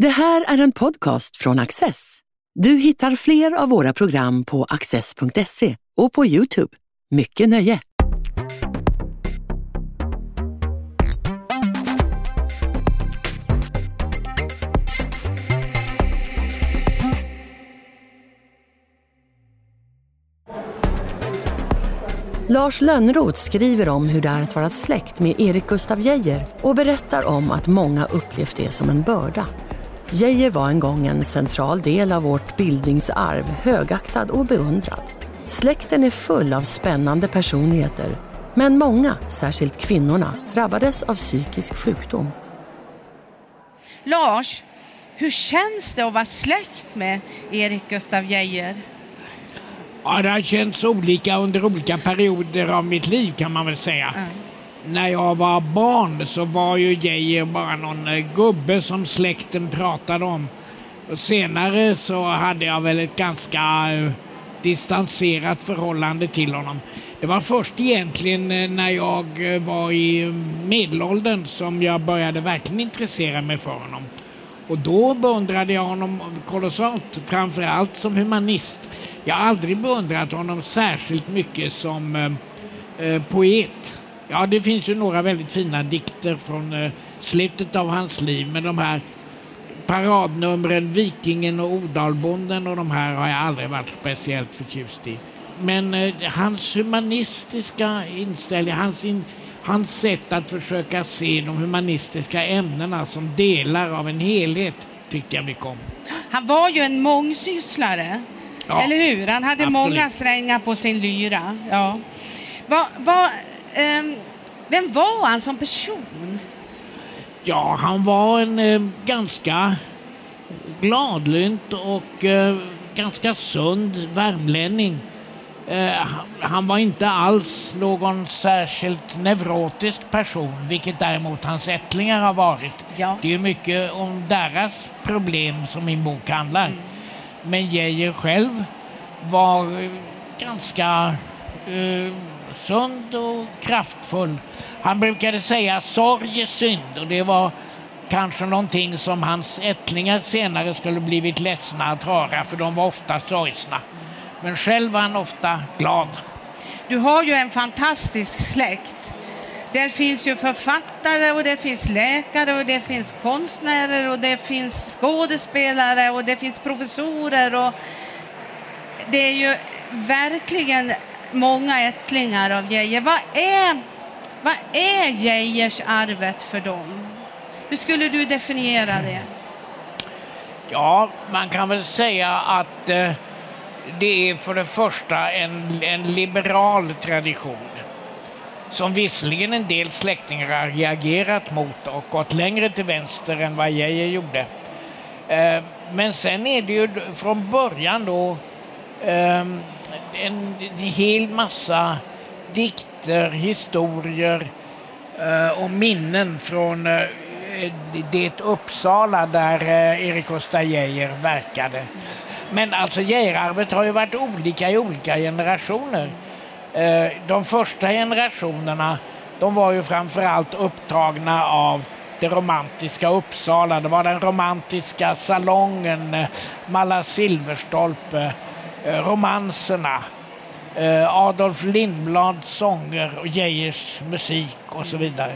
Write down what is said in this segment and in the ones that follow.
Det här är en podcast från Access. Du hittar fler av våra program på access.se och på Youtube. Mycket nöje! Lars Lönnroth skriver om hur det är att vara släkt med Erik Gustaf Geijer och berättar om att många upplevt det som en börda. Geijer var en gång en central del av vårt bildningsarv, högaktad och beundrad. Släkten är full av spännande personligheter, men många, särskilt kvinnorna, drabbades av psykisk sjukdom. Lars, hur känns det att vara släkt med Erik Gustaf Geijer? Ja, det har känts olika under olika perioder av mitt liv kan man väl säga. Mm. När jag var barn så var ju Geijer bara någon eh, gubbe som släkten pratade om. Och senare så hade jag väl ett ganska eh, distanserat förhållande till honom. Det var först egentligen eh, när jag var i medelåldern som jag började verkligen intressera mig för honom. Och då beundrade jag honom kolossalt, framför allt som humanist. Jag har aldrig beundrat honom särskilt mycket som eh, poet. Ja, det finns ju några väldigt fina dikter från eh, slutet av hans liv, men de här paradnumren Vikingen och Odalbonden och de här har jag aldrig varit speciellt förtjust i. Men eh, hans humanistiska inställning, hans, in, hans sätt att försöka se de humanistiska ämnena som delar av en helhet tyckte jag mycket om. Han var ju en mångsysslare. Ja, Eller hur? Han hade absolut. många strängar på sin lyra. Ja. Va, va, um, vem var han som person? Ja, han var en eh, ganska gladlynt och eh, ganska sund värmlänning. Eh, han var inte alls någon särskilt neurotisk person, vilket däremot hans ättlingar har varit. Ja. Det är mycket om deras problem som min bok handlar. Mm. Men Geijer själv var ganska eh, sund och kraftfull. Han brukade säga sorg är synd och det var kanske någonting som hans ättlingar senare skulle blivit ledsna att höra för de var ofta sorgsna. Men själv var han ofta glad. Du har ju en fantastisk släkt. Där finns ju författare och det finns läkare och det finns konstnärer och det finns skådespelare och det finns professorer och det är ju verkligen många ättlingar av Geijer. Vad är, vad är Geijers arvet för dem? Hur skulle du definiera det? Ja, man kan väl säga att eh, det är för det första en, en liberal tradition som visserligen en del släktingar har reagerat mot och gått längre till vänster än vad Geijer gjorde. Eh, men sen är det ju från början då eh, en, en hel massa dikter, historier eh, och minnen från eh, det Uppsala där eh, Erik Gustaf Geijer verkade. Men alltså Geijerarvet har ju varit olika i olika generationer. Eh, de första generationerna de var ju framförallt upptagna av det romantiska Uppsala. Det var den romantiska salongen, eh, Malla Silverstolpe, Eh, romanserna, eh, Adolf Lindblads sånger och Geijers musik och så vidare.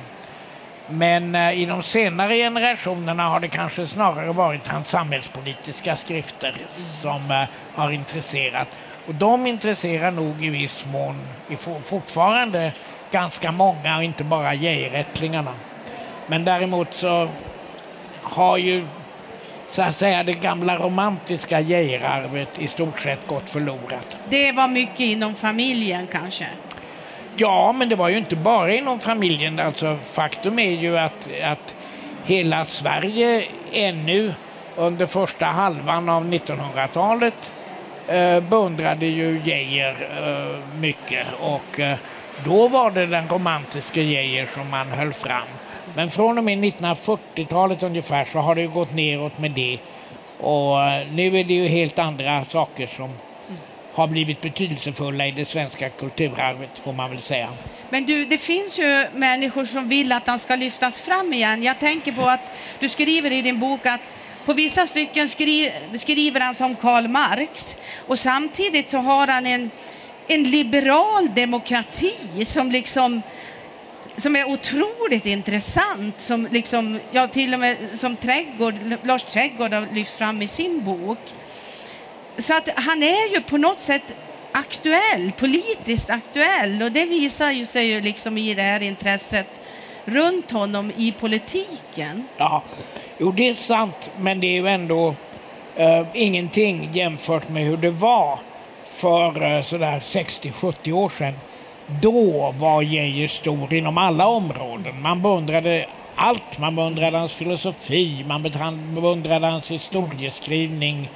Men eh, i de senare generationerna har det kanske snarare varit hans samhällspolitiska skrifter som har intresserat. Och de intresserar nog i viss mån fortfarande ganska många och inte bara Geijerättlingarna. Men däremot så har ju så att säga det gamla romantiska Geijerarvet i stort sett gått förlorat. Det var mycket inom familjen kanske? Ja, men det var ju inte bara inom familjen. Alltså, faktum är ju att, att hela Sverige ännu under första halvan av 1900-talet eh, beundrade ju Geijer eh, mycket och eh, då var det den romantiska Geijer som man höll fram. Men från och med 1940-talet ungefär så har det gått neråt med det. Och eh, nu är det ju helt andra saker som har blivit betydelsefulla i det svenska kulturarvet får man väl säga. Men du, det finns ju människor som vill att han ska lyftas fram igen. Jag tänker på att du skriver i din bok att på vissa stycken skri, skriver han som Karl Marx och samtidigt så har han en, en liberal demokrati som liksom som är otroligt intressant, som liksom, ja, till och med som Trädgård, Lars Trädgård har lyft fram i sin bok. Så att han är ju på något sätt aktuell, politiskt aktuell och det visar ju sig ju liksom i det här intresset runt honom i politiken. Ja, jo det är sant, men det är ju ändå eh, ingenting jämfört med hur det var för eh, sådär 60-70 år sedan. Då var Geijer stor inom alla områden. Man beundrade allt. Man beundrade hans filosofi, man beundrade hans historieskrivning,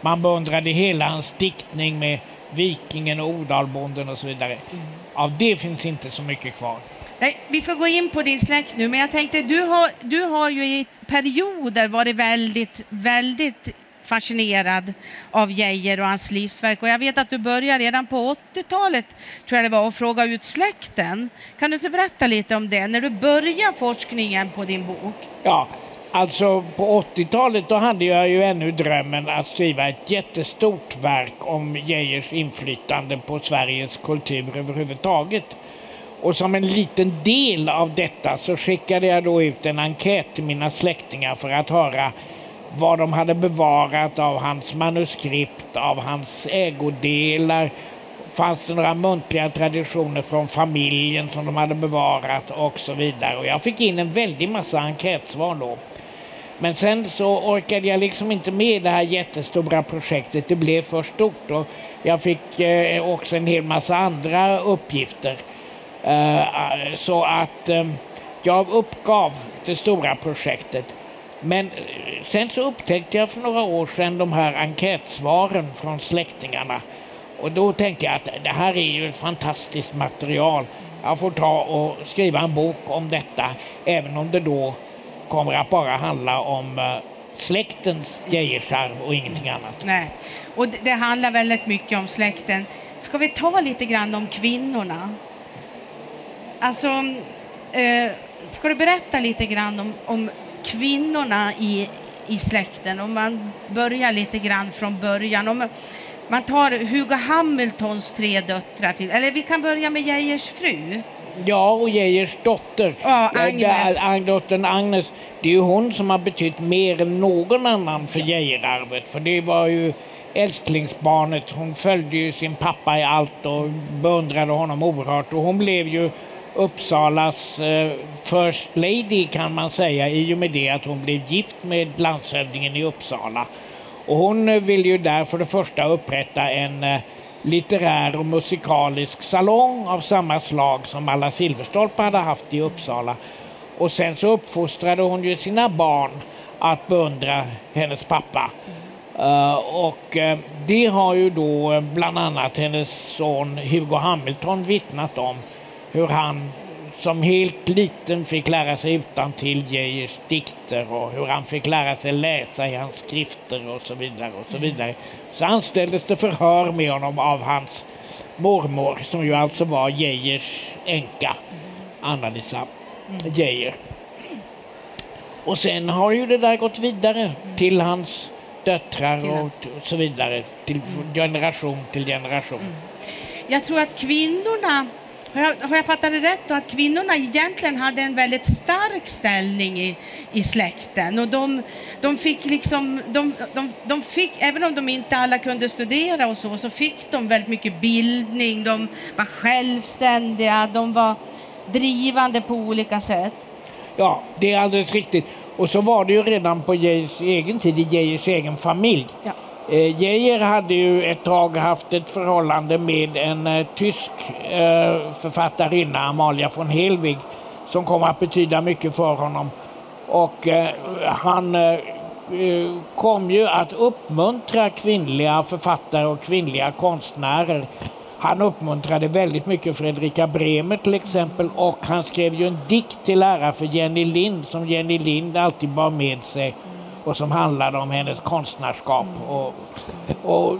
man beundrade hela hans diktning med Vikingen och Odalbonden och så vidare. Mm. Av det finns inte så mycket kvar. Nej, vi ska gå in på din släkt nu, men jag tänkte du har, du har ju i perioder varit väldigt, väldigt fascinerad av Geijer och hans livsverk. Och jag vet att du började redan på 80-talet, tror jag det var, att fråga ut släkten. Kan du inte berätta lite om det, när du började forskningen på din bok? Ja, alltså på 80-talet då hade jag ju ännu drömmen att skriva ett jättestort verk om Geijers inflytande på Sveriges kultur överhuvudtaget. Och som en liten del av detta så skickade jag då ut en enkät till mina släktingar för att höra vad de hade bevarat av hans manuskript, av hans ägodelar. Fanns det några muntliga traditioner från familjen som de hade bevarat och så vidare. Och jag fick in en väldig massa enkätsvar då. Men sen så orkade jag liksom inte med det här jättestora projektet. Det blev för stort och jag fick eh, också en hel massa andra uppgifter. Eh, så att eh, jag uppgav det stora projektet. Men eh, sen så upptäckte jag för några år sedan de här enkätsvaren från släktingarna. Och då tänkte jag att det här är ju ett fantastiskt material. Jag får ta och skriva en bok om detta, även om det då kommer att bara handla om eh, släktens Geijersarv och ingenting annat. Nej, och det, det handlar väldigt mycket om släkten. Ska vi ta lite grann om kvinnorna? Alltså, eh, ska du berätta lite grann om, om kvinnorna i, i släkten. Om man börjar lite grann från början. Om man tar Hugo Hamiltons tre döttrar till, eller vi kan börja med Geijers fru. Ja, och Geijers dotter. Ja, Agnes. Äh, dottern Agnes. Det är ju hon som har betytt mer än någon annan för Geijerarvet. För det var ju älsklingsbarnet. Hon följde ju sin pappa i allt och beundrade honom oerhört. Och hon blev ju Uppsalas eh, First Lady kan man säga i och med det att hon blev gift med landshövdingen i Uppsala. Och hon eh, vill ju där för det första upprätta en eh, litterär och musikalisk salong av samma slag som alla Silverstolpe hade haft i Uppsala. Och sen så uppfostrade hon ju sina barn att beundra hennes pappa. Uh, och uh, det har ju då bland annat hennes son Hugo Hamilton vittnat om hur han som helt liten fick lära sig utan till Geijers dikter och hur han fick lära sig läsa i hans skrifter och så vidare. och Så vidare. Så anställdes det förhör med honom av hans mormor som ju alltså var Geijers änka, Anna-Lisa Geijer. Och sen har ju det där gått vidare till hans döttrar och så vidare, till generation till generation. Jag tror att kvinnorna har jag, har jag fattat det rätt då att kvinnorna egentligen hade en väldigt stark ställning i, i släkten och de, de fick liksom, de, de, de fick, även om de inte alla kunde studera och så, så fick de väldigt mycket bildning, de var självständiga, de var drivande på olika sätt. Ja, det är alldeles riktigt. Och så var det ju redan på Geijers egen tid, i Geijers egen familj. Ja. Eh, Geijer hade ju ett tag haft ett förhållande med en eh, tysk eh, författarinna, Amalia von Helwig, som kom att betyda mycket för honom. Och eh, han eh, eh, kom ju att uppmuntra kvinnliga författare och kvinnliga konstnärer. Han uppmuntrade väldigt mycket Fredrika Bremer till exempel och han skrev ju en dikt till ära för Jenny Lind som Jenny Lind alltid bar med sig och som handlade om hennes konstnärskap. Och, och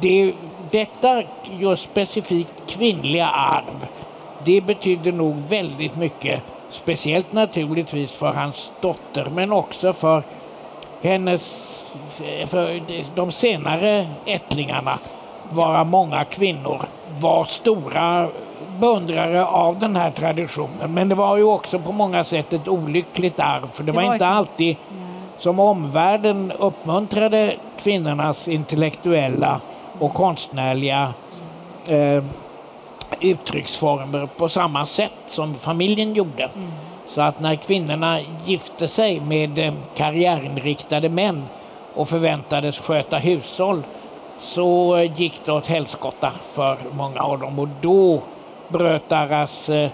det, detta just specifikt kvinnliga arv, det betydde nog väldigt mycket. Speciellt naturligtvis för hans dotter men också för hennes, för de senare ättlingarna, varav många kvinnor, var stora beundrare av den här traditionen. Men det var ju också på många sätt ett olyckligt arv, för det, det var, var, inte alltid som omvärlden uppmuntrade kvinnornas intellektuella och konstnärliga eh, uttrycksformer på samma sätt som familjen gjorde. Mm. Så att när kvinnorna gifte sig med eh, karriärinriktade män och förväntades sköta hushåll så gick det åt helskotta för många av dem och då bröt deras eh,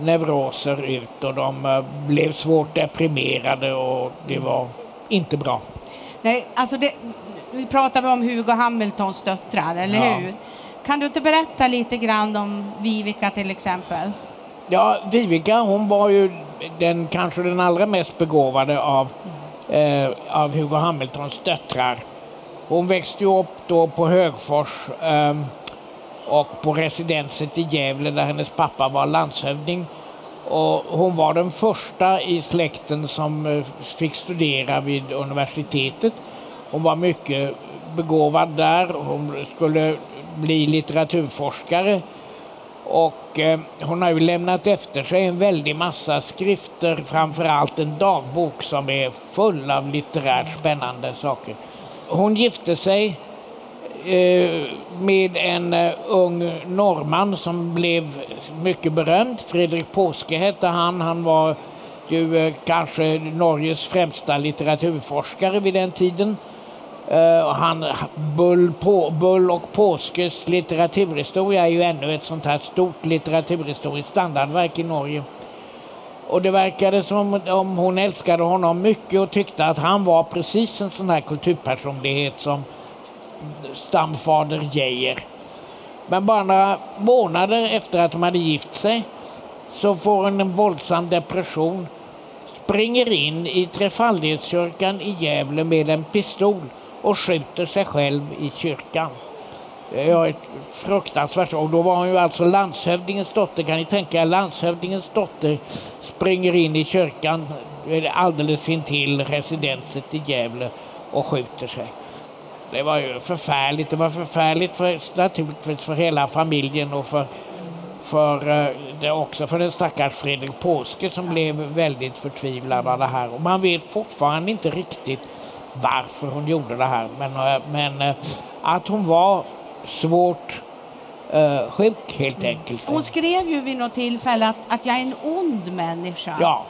neuroser ut och de blev svårt deprimerade och det var inte bra. Nej, alltså det, vi pratar om Hugo Hamiltons döttrar, eller ja. hur? Kan du inte berätta lite grann om Vivica till exempel? Ja, Vivica hon var ju den kanske den allra mest begåvade av, eh, av Hugo Hamiltons döttrar. Hon växte upp då på Högfors eh, och på residenset i Gävle där hennes pappa var landshövding. Och hon var den första i släkten som eh, fick studera vid universitetet. Hon var mycket begåvad där. Hon skulle bli litteraturforskare. Och eh, hon har ju lämnat efter sig en väldig massa skrifter, framförallt en dagbok som är full av litterärt spännande saker. Hon gifte sig Eh, med en eh, ung norrman som blev mycket berömd. Fredrik Påske hette han. Han var ju eh, kanske Norges främsta litteraturforskare vid den tiden. Han, Bull, på, Bull och Påskes litteraturhistoria är ju ännu ett sånt här stort litteraturhistoriskt standardverk i Norge. Och det verkade som om hon älskade honom mycket och tyckte att han var precis en sån här kulturpersonlighet som stamfader Geijer. Men bara några månader efter att de hade gift sig så får hon en våldsam depression, springer in i Trefaldighetskyrkan i Gävle med en pistol och skjuter sig själv i kyrkan. Det är ett fruktansvärt. Och då var hon ju alltså landshövdingens dotter. Kan ni tänka er landshövdingens dotter springer in i kyrkan eh, alldeles intill residenset i Gävle och skjuter sig. Det var ju förfärligt. Det var förfärligt för, naturligtvis för hela familjen och för, för eh, det också för den stackars Fredrik Påske som blev väldigt förtvivlad av det här. Och man vet fortfarande inte riktigt varför hon gjorde det här. Men, eh, men eh, att hon var svårt uh, sjuk helt enkelt. Hon skrev ju vid något tillfälle att, att jag är en ond människa. Ja.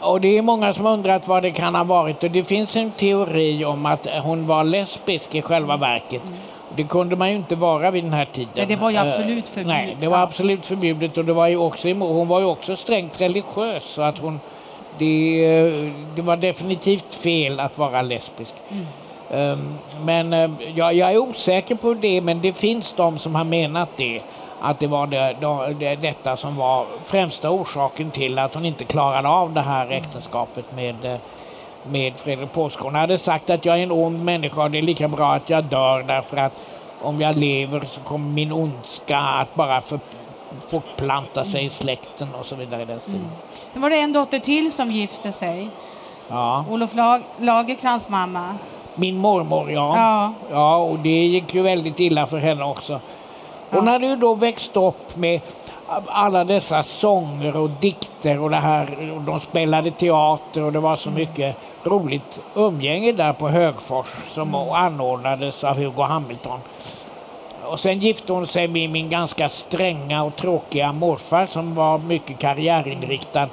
Och det är många som undrat vad det kan ha varit. Och det finns en teori om att hon var lesbisk i själva verket. Det kunde man ju inte vara vid den här tiden. Men det var ju absolut förbjudet. Nej, det var absolut förbjudet och det var ju också, hon var ju också strängt religiös så att hon det, det var definitivt fel att vara lesbisk. Mm. Um, men uh, jag, jag, är osäker på det, men det finns de som har menat det. Att det var det, det, detta som var främsta orsaken till att hon inte klarade av det här äktenskapet med, eh, med Fredrik Påske. Hon hade sagt att jag är en ond människa och det är lika bra att jag dör därför att om jag lever så kommer min ondska att bara för, fortplanta sig i släkten och så vidare. Mm. Sen var det en dotter till som gifte sig. Ja. Olof Lag Lagerkrans mamma. Min mormor, ja. ja. Ja, och det gick ju väldigt illa för henne också. Ja. hade ju då växt upp med alla dessa sånger och dikter och det här. Och de spelade teater och det var så mm. mycket roligt umgänge där på Högfors som mm. anordnades av Hugo Hamilton. Och sen gifte hon sig med min ganska stränga och tråkiga morfar som var mycket karriärinriktad.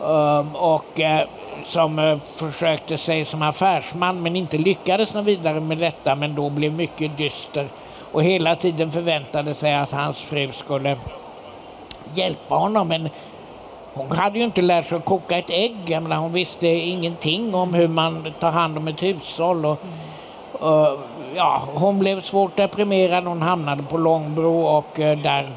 Um, och uh, som uh, försökte sig som affärsman men inte lyckades något vidare med detta men då blev mycket dyster och hela tiden förväntade sig att hans fru skulle hjälpa honom. Men hon hade ju inte lärt sig att koka ett ägg. Jag menar, hon visste ingenting om hur man tar hand om ett hushåll. Och, och ja, hon blev svårt deprimerad, hon hamnade på Långbro och eh, där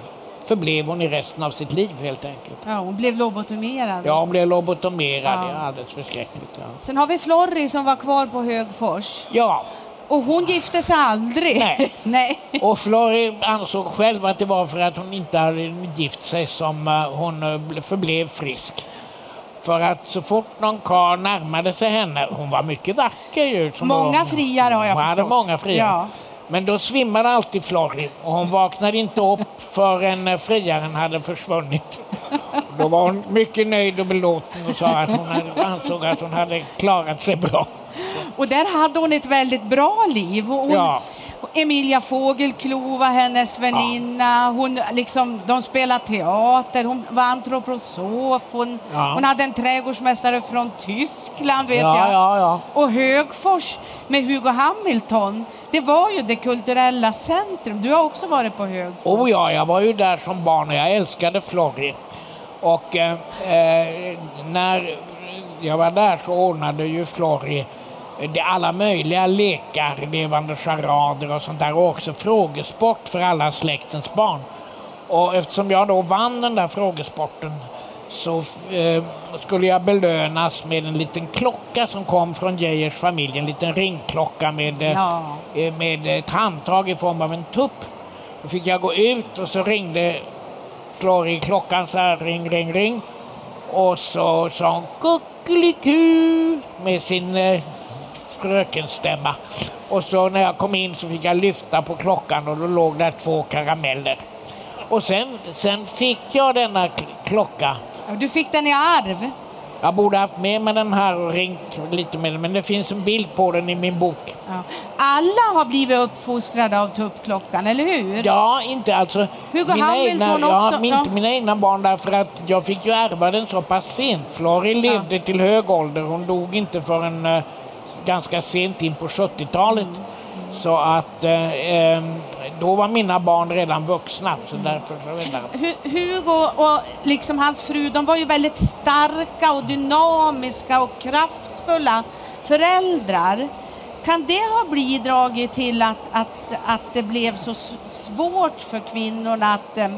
förblev hon i resten av sitt liv helt enkelt. Ja, hon blev lobotomerad. Ja, hon blev lobotomerad. Ja. Det är alldeles förskräckligt. Ja. Sen har vi Florry som var kvar på Högfors. Ja. Och hon gifte sig aldrig. Nej. Nej. Och Florry ansåg själv att det var för att hon inte hade gift sig som eh, hon eh, förblev frisk. För att så fort någon karl närmade sig henne, hon var mycket vacker ju. Många friare har jag hon förstått. hade många friare. Ja. Men då svimmade alltid Florrie och hon vaknade inte upp förrän eh, friaren hade försvunnit. Då var hon mycket nöjd och belåten och sa att hon hade, ansåg att hon hade klarat sig bra. Och där hade hon ett väldigt bra liv. Och Hon, Ja. Emilia Fågelklo var hennes väninna. Hon, liksom, de spelade teater, hon var antroposof. Hon, Ja. hon hade en trädgårdsmästare från Tyskland, vet Ja, jag. ja, ja. Och Högfors med Hugo Hamilton, det var ju det kulturella centrum. Du har också varit på Högfors. Oh ja, jag var ju där som barn och jag älskade Florrie. Och eh, eh, när jag var där så ordnade ju Florrie det alla möjliga lekar, levande charader och sånt där och också frågesport för alla släktens barn. Och eftersom jag då vann den där frågesporten så eh, skulle jag belönas med en liten klocka som kom från Geijers familj, en liten ringklocka med, eh, Ja. eh, med ett handtag i form av en tupp. Då fick jag gå ut och så ringde Florrie i klockan så här, ring, ring, ring. Och så sa hon kuckeliku med sin eh, frökenstämma. Och så när jag kom in så fick jag lyfta på klockan och då låg där två karameller. Och sen, sen fick jag denna klocka. Du fick den i arv. Jag borde haft med mig den här och ringt lite med den, men det finns en bild på den i min bok. Ja. Alla har blivit uppfostrade av tuppklockan, eller hur? Ja, inte alltså Hugo mina Hamilton egna, ja, också, min- ja. mina egna barn därför att jag fick ju ärva den så pass sent. Florrie levde till hög ålder. Hon dog inte förrän eh, ganska sent in på 70-talet. Mm. Så att eh, eh, då var mina barn redan vuxna. Så Mm. därför så Hugo och liksom hans fru, de var ju väldigt starka och dynamiska och kraftfulla föräldrar. Kan det ha bidragit till att, att, att det blev så svårt för kvinnorna att eh,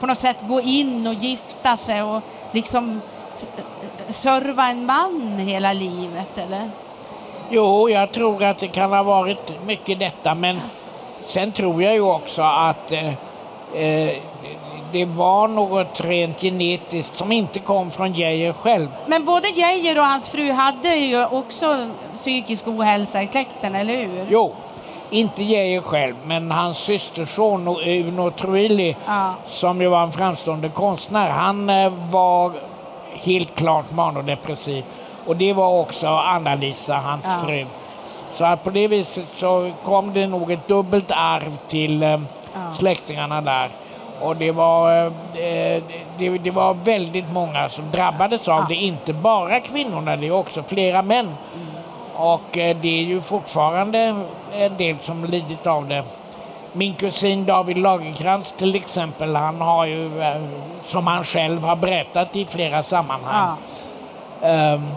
på något sätt gå in och gifta sig och liksom serva en man hela livet, eller? Jo, jag tror att det kan ha varit mycket detta, men sen tror jag ju också att eh, eh, det var något rent genetiskt som inte kom från Geijer själv. Men både Geijer och hans fru hade ju också psykisk ohälsa i släkten, eller hur? Jo, inte Geijer själv, men hans systerson Uno Truili, Ja. som ju var en framstående konstnär, han eh, var helt klart manodepressiv. Och det var också Anna-Lisa, hans Ja. fru. Så att på det viset så kom det nog ett dubbelt arv till eh, Ja. släktingarna där. Och det var, eh, det, det var väldigt många som drabbades av Ja. det, inte bara kvinnorna, det är också flera män. Mm. Och eh, det är ju fortfarande en del som lidit av det. Min kusin David Lagerkrantz till exempel, han har ju, som han själv har berättat i flera sammanhang, Ja. Ehm,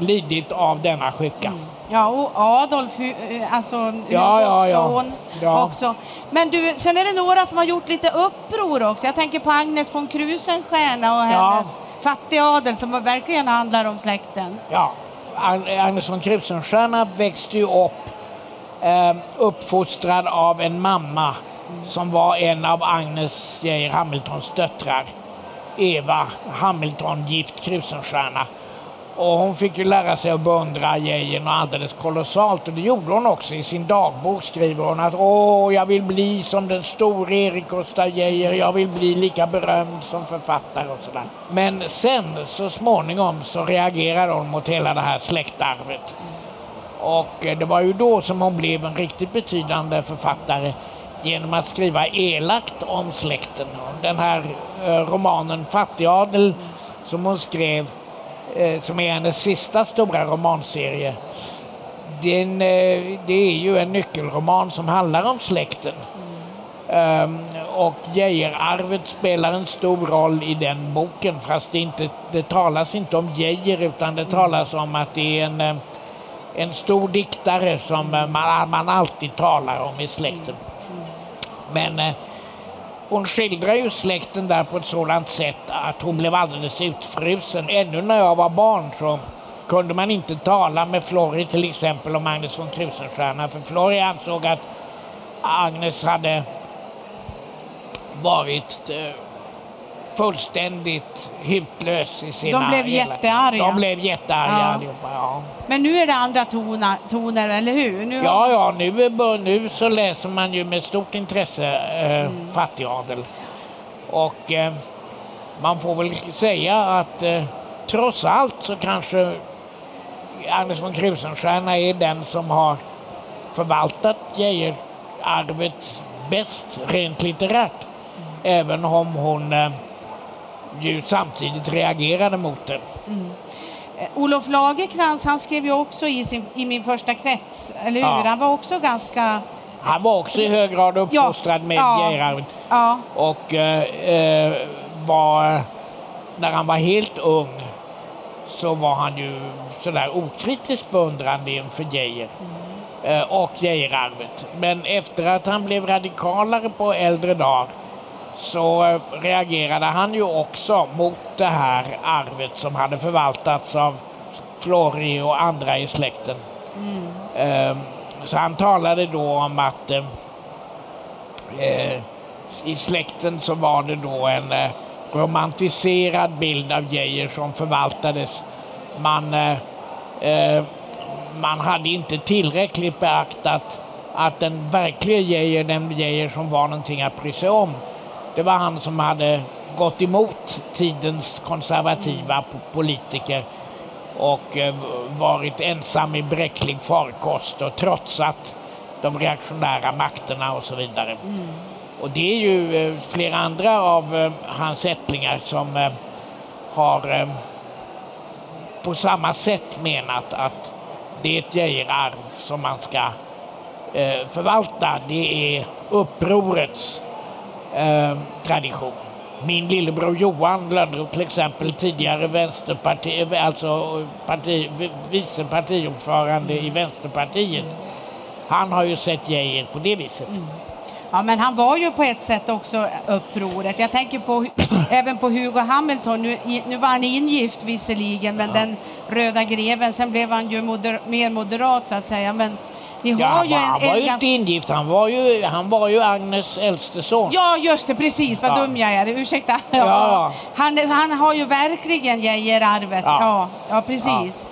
lidit av denna sjuka. Ja, och Adolf, eh, alltså Ja, ja, ja. son Ja. också. Men du, sen är det några som har gjort lite uppror också. Jag tänker på Agnes von Krusenstjerna och Ja. hennes fattigadel som verkligen handlar om släkten. Ja, Ag- Agnes von Krusenstjerna växte ju upp eh, uppfostrad av en mamma som var en av Agnes Geijer Hamiltons döttrar. Eva Hamilton, gift Krusenstjerna. Och hon fick ju lära sig att beundra Geijer alldeles kolossalt och det gjorde hon också. I sin dagbok skriver hon att åh, jag vill bli som den store Erik Gustaf Geijer, jag vill bli lika berömd som författare och sådär. Men sen så småningom så reagerade hon mot hela det här släktarvet. Och eh, det var ju då som hon blev en riktigt betydande författare genom att skriva elakt om släkten. Den här eh, romanen Fattigadel som hon skrev, Eh, som är hennes sista stora romanserie, den, eh, det är ju en nyckelroman som handlar om släkten. Ehm, och Geijerarvet spelar en stor roll i den boken fast det, inte, det talas inte om Geijer utan det talas om att det är en, eh, en stor diktare som man, man alltid talar om i släkten. Men hon skildrar ju släkten där på ett sådant sätt att hon blev alldeles utfrusen. Ännu när jag var barn så kunde man inte tala med Florrie till exempel om Magnus von Krusenstjerna för Florrie ansåg att Agnes hade varit eh, fullständigt hutlös i sina... De blev jättearga. De blev jättearga Ja. allihopa, ja. Men nu är det andra tona, toner, eller hur? Nu Ja, ja, nu, nu så läser man ju med stort intresse eh, fattigadel. Och eh, man får väl säga att eh, trots allt så kanske Agnes von Krusenstjerna är den som har förvaltat Geijerarvet bäst rent litterärt. Även om hon eh, ju samtidigt reagerade mot det. Eh, Olof Lagerkrans, han skrev ju också i, sin, i min första krets, eller hur? Ja. Han var också ganska... Han var också i hög grad uppfostrad med ja. Geijerarvet. Ja, Och eh, eh, var, när han var helt ung så var han ju sådär okritiskt beundrande inför Geijer eh, och Geijerarvet. Men efter att han blev radikalare på äldre dagar så eh, reagerade han ju också mot det här arvet som hade förvaltats av Flori och andra i släkten. Eh, så han talade då om att eh, eh, i släkten så var det då en eh, romantiserad bild av Geijer som förvaltades. Man, eh, man hade inte tillräckligt beaktat att den verkliga Geijer, den Geijer som var någonting att bry sig om, det var han som hade gått emot tidens konservativa po- politiker och eh, varit ensam i bräcklig farkost och trotsat de reaktionära makterna och så vidare. Och det är ju eh, flera andra av eh, hans ättlingar som har på samma sätt menat att det är ett Geijerarv som man ska förvalta. Det är upprorets eh, tradition. Min lillebror Johan Lönnroth till exempel, tidigare vänsterparti, alltså parti, vice partiordförande i Vänsterpartiet. Han har ju sett Geijer på det viset. ja, men han var ju på ett sätt också upproret. Jag tänker på, även på Hugo Hamilton. Nu, nu var han ingift visserligen, men den röda greven, sen blev han ju moder, mer moderat så att säga. Men ni har Ja, han ju var, en, han var ju inte ingift, han var ju, han var ju Agnes äldste son. Ja, just det, precis. Vad Ja. dum jag är. Ursäkta. Ja. Han, han har ju verkligen Geijerarvet. Ja. Ja. Ja, precis.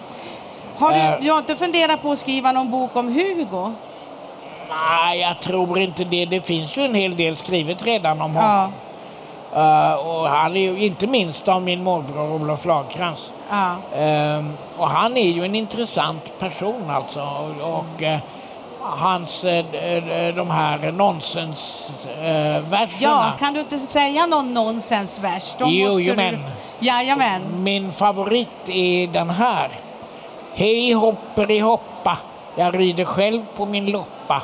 Har du, Eh. du har inte funderat på att skriva någon bok om Hugo? Nej, jag tror inte det. Det finns ju en hel del skrivet redan om honom. Ja. Eh, och han är ju inte minst av min morbror Olof Lagercrantz. ja. Ehm, och han är ju en intressant person alltså. Och, och eh, hans, eh, d- d- de här nonsensverserna. Ja, kan du inte säga någon nonsensvers? Då Jo, måste du... Jajamän. Min favorit är den här. Hej hopper i hoppa, jag rider själv på min loppa.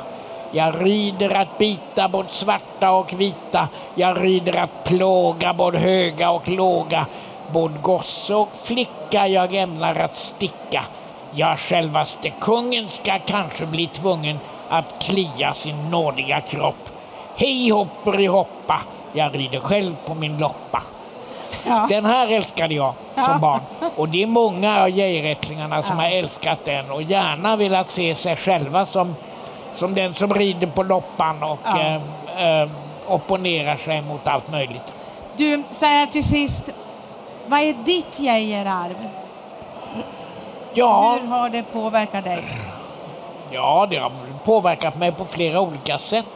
Jag rider att bita både svarta och vita. Jag rider att plåga både höga och låga. Både gosse och flicka jag ämnar att sticka. Jag självaste kungen ska kanske bli tvungen att klia sin nådiga kropp. Hej hopper i hoppa, jag rider själv på min loppa. Ja. Den här älskade jag Ja. som barn. Och det är många av geijerättlingarna som Ja. har älskat den och gärna velat se sig själva som, som den som rider på loppan och Ja. eh, eh, opponerar sig mot allt möjligt. Du, så här till sist. Vad är ditt Geijerarv? Ja, Hur har det påverkat dig? ja, det har påverkat mig på flera olika sätt.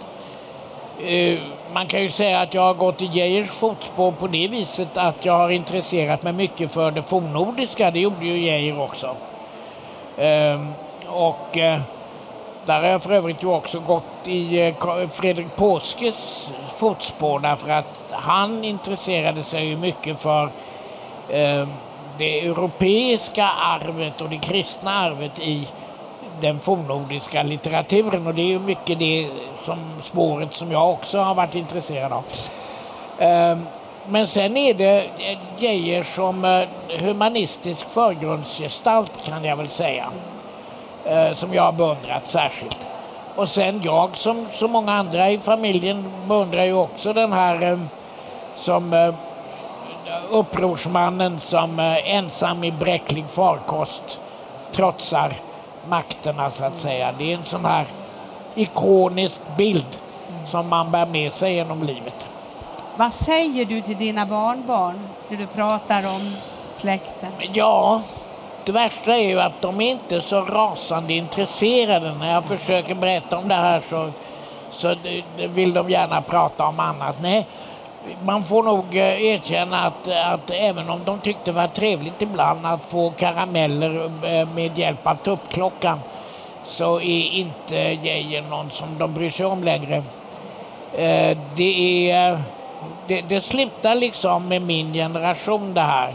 Eh, man kan ju säga att jag har gått i Geijers fotspår på det viset att jag har intresserat mig mycket för det fornnordiska. Det gjorde ju Geijer också. Ehm, och eh, där har jag för övrigt också gått i eh, Fredrik Påskes fotspår därför att han intresserade sig mycket för eh, det europeiska arvet och det kristna arvet i den fornnordiska litteraturen och det är ju mycket det som spåret som jag också har varit intresserad av. Ehm, men sen är det eh, Geijer som eh, humanistisk förgrundsgestalt kan jag väl säga. Eh, som jag har beundrat särskilt. Och sen jag som så många andra i familjen beundrar ju också den här som upprorsmannen som eh, ensam i bräcklig farkost trotsar makterna så att säga. Det är en sån här ikonisk bild som man bär med sig genom livet. Vad säger du till dina barnbarn när du pratar om släkten? Ja, det värsta är ju att de är inte så rasande intresserade. När jag försöker berätta om det här så, så vill de gärna prata om annat. Nej, man får nog eh, erkänna att, att även om de tyckte det var trevligt ibland att få karameller eh, med hjälp av tuppklockan så är inte Geijer någon som de bryr sig om längre. Eh, det, är, det, det slutar liksom med min generation det här.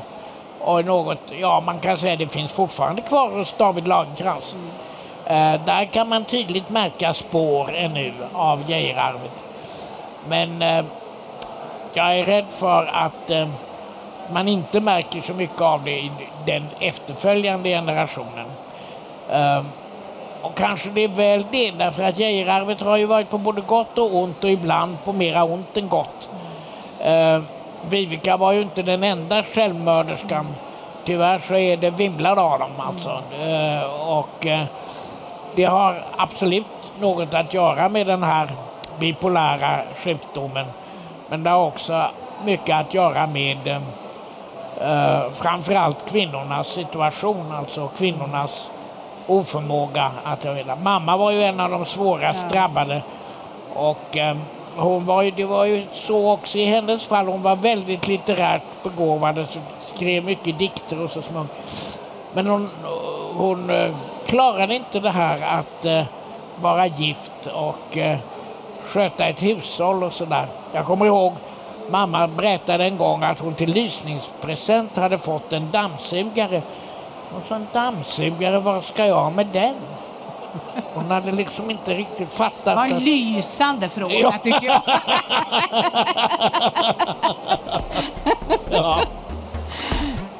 Och något, ja man kan säga det finns fortfarande kvar hos David Lagercrantz. Mm. där kan man tydligt märka spår ännu av Geijerarvet. Men jag är rädd för att eh, man inte märker så mycket av det i den efterföljande generationen. Eh, och kanske det är väl det, därför att Geijerarvet har ju varit på både gott och ont och ibland på mera ont än gott. Eh, Vivica var ju inte den enda självmörderskan. Tyvärr så är det vimlar av dem alltså. Eh, och eh, det har absolut något att göra med den här bipolära sjukdomen men det har också mycket att göra med eh, framförallt kvinnornas situation, alltså kvinnornas oförmåga att reda. Mamma var ju en av de svårast ja. drabbade och eh, hon var ju, det var ju så också i hennes fall, hon var väldigt litterärt begåvad och skrev mycket dikter och så små. Men hon, hon eh, klarade inte det här att eh, vara gift och eh, sköta ett hushåll och sådär. Jag kommer ihåg mamma berättade en gång att hon till lysningspresent hade fått en dammsugare. Hon sa en dammsugare, vad ska jag med den? Hon hade liksom inte riktigt fattat. Det var en att... lysande fråga ja. tycker jag. ja.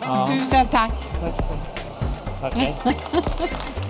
ja. Tusen tack. tack. tack.